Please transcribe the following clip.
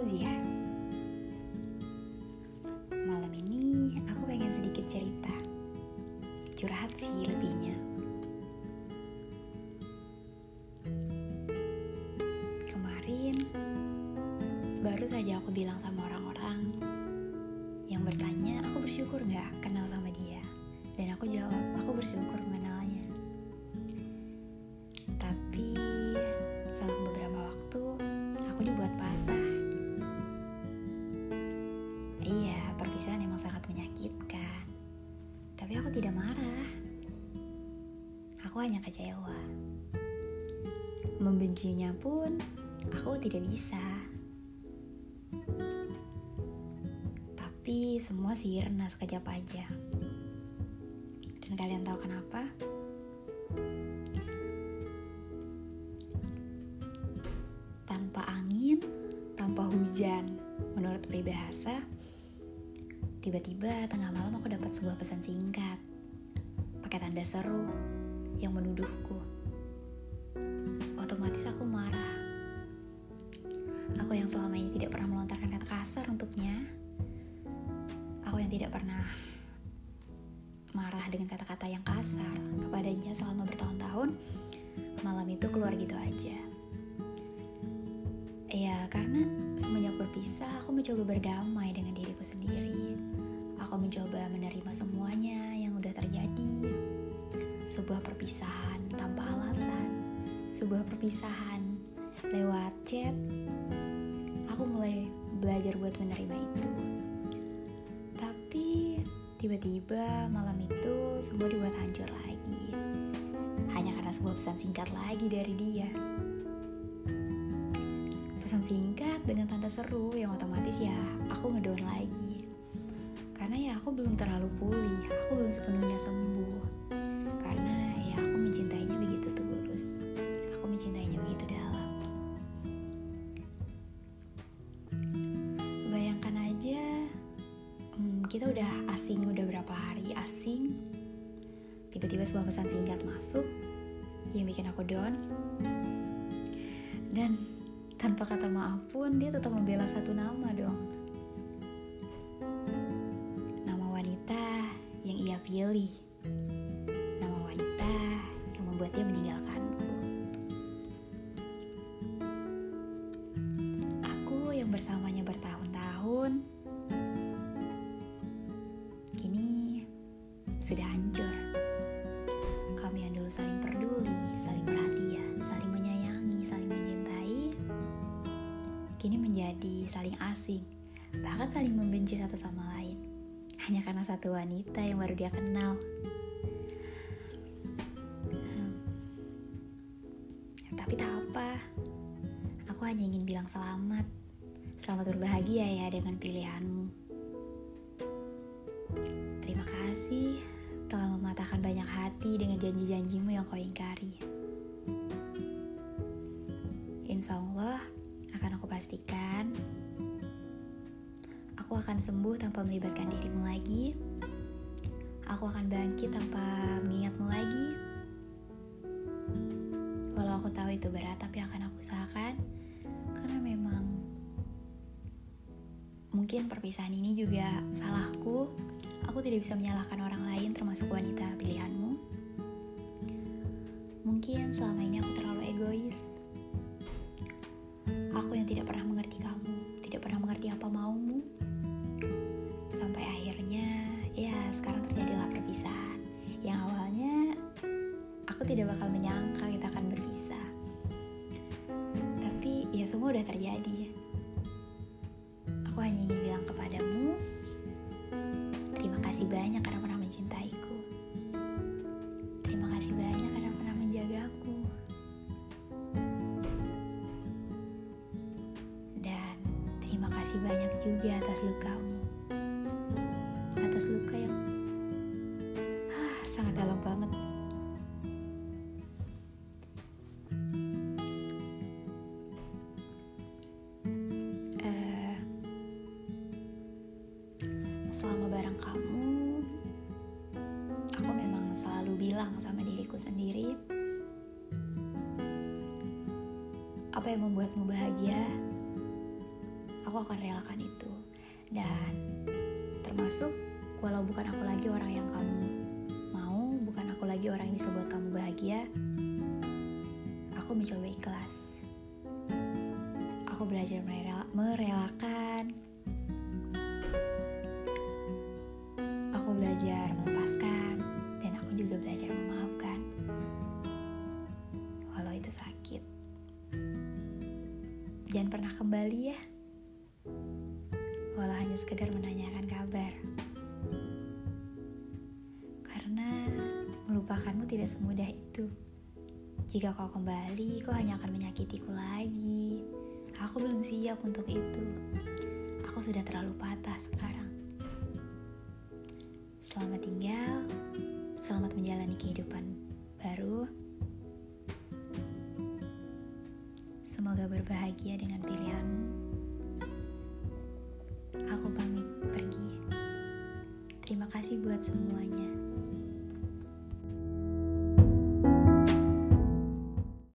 Fauzia Malam ini aku pengen sedikit cerita. Curhat sih lebihnya. Kemarin Baru saja aku bilang sama orang-orang Yang bertanya aku bersyukur gak kenal sama dia? Dan aku jawab aku bersyukur Aku hanya kecewa. Membencinya pun aku tidak bisa. Tapi semua sirna sekejap aja. Dan kalian tahu kenapa? Tanpa angin, tanpa hujan, menurut peribahasa, Tiba-tiba tengah malam aku dapat sebuah pesan singkat pakai tanda seru yang menuduhku. Otomatis aku marah. Aku yang selama ini tidak pernah melontarkan kata kasar untuknya. Aku yang tidak pernah marah dengan kata-kata yang kasar kepadanya selama bertahun-tahun. Malam itu keluar gitu aja. Ya, karena semenjak berpisah, aku mencoba berdamai dengan diriku sendiri. Aku mencoba menerima semuanya yang udah terjadi. Sebuah perpisahan tanpa alasan, sebuah perpisahan lewat chat. Aku mulai belajar buat menerima itu. Tapi tiba-tiba malam itu semua dibuat hancur lagi. Hanya karena sebuah pesan singkat lagi dari dia pesan singkat dengan tanda seru yang otomatis ya aku ngedown lagi karena ya aku belum terlalu pulih aku belum sepenuhnya sembuh kita udah asing udah berapa hari asing tiba-tiba sebuah pesan singkat masuk yang bikin aku down dan tanpa kata maaf pun dia tetap membela satu nama dong. Nama wanita yang ia pilih. Nama wanita yang membuat dia meninggalkanku. Aku yang bersamanya bertahun-tahun sudah hancur. Kami yang dulu saling peduli, saling perhatian, saling menyayangi, saling mencintai, kini menjadi saling asing, bahkan saling membenci satu sama lain. Hanya karena satu wanita yang baru dia kenal. Hmm. Tapi tak apa, aku hanya ingin bilang selamat. Selamat berbahagia ya dengan pilihanmu. Terima kasih telah mematahkan banyak hati dengan janji-janjimu yang kau ingkari. Insya Allah, akan aku pastikan aku akan sembuh tanpa melibatkan dirimu lagi. Aku akan bangkit tanpa mengingatmu lagi. Walau aku tahu itu berat, tapi akan aku usahakan karena memang mungkin perpisahan ini juga salahku. Aku tidak bisa menyalahkan orang lain, termasuk wanita pilihanmu. Mungkin selama ini aku terlalu egois. Aku yang tidak pernah mengerti kamu, tidak pernah mengerti apa maumu. Sampai akhirnya, ya sekarang terjadilah perpisahan. Yang awalnya aku tidak bakal menyangka kita akan berpisah. Tapi ya semua udah terjadi. Juga atas lukamu. Atas luka yang ah, sangat dalam banget. Eh, selama bareng kamu, aku memang selalu bilang sama diriku sendiri, apa yang membuatmu bahagia, aku akan relakan itu. Dan termasuk walau bukan aku lagi orang yang kamu mau, bukan aku lagi orang yang bisa buat kamu bahagia, aku mencoba ikhlas. Aku belajar merelakan. Aku belajar melepaskan dan aku juga belajar memaafkan. Walau itu sakit. Jangan pernah kembali ya. Sekedar menanyakan kabar. Karena melupakanmu tidak semudah itu. Jika kau kembali, kau hanya akan menyakitiku lagi. Aku belum siap untuk itu. Aku sudah terlalu patah sekarang. Selamat tinggal, selamat menjalani kehidupan baru. Semoga berbahagia dengan pilihanmu. Kasih buat semuanya.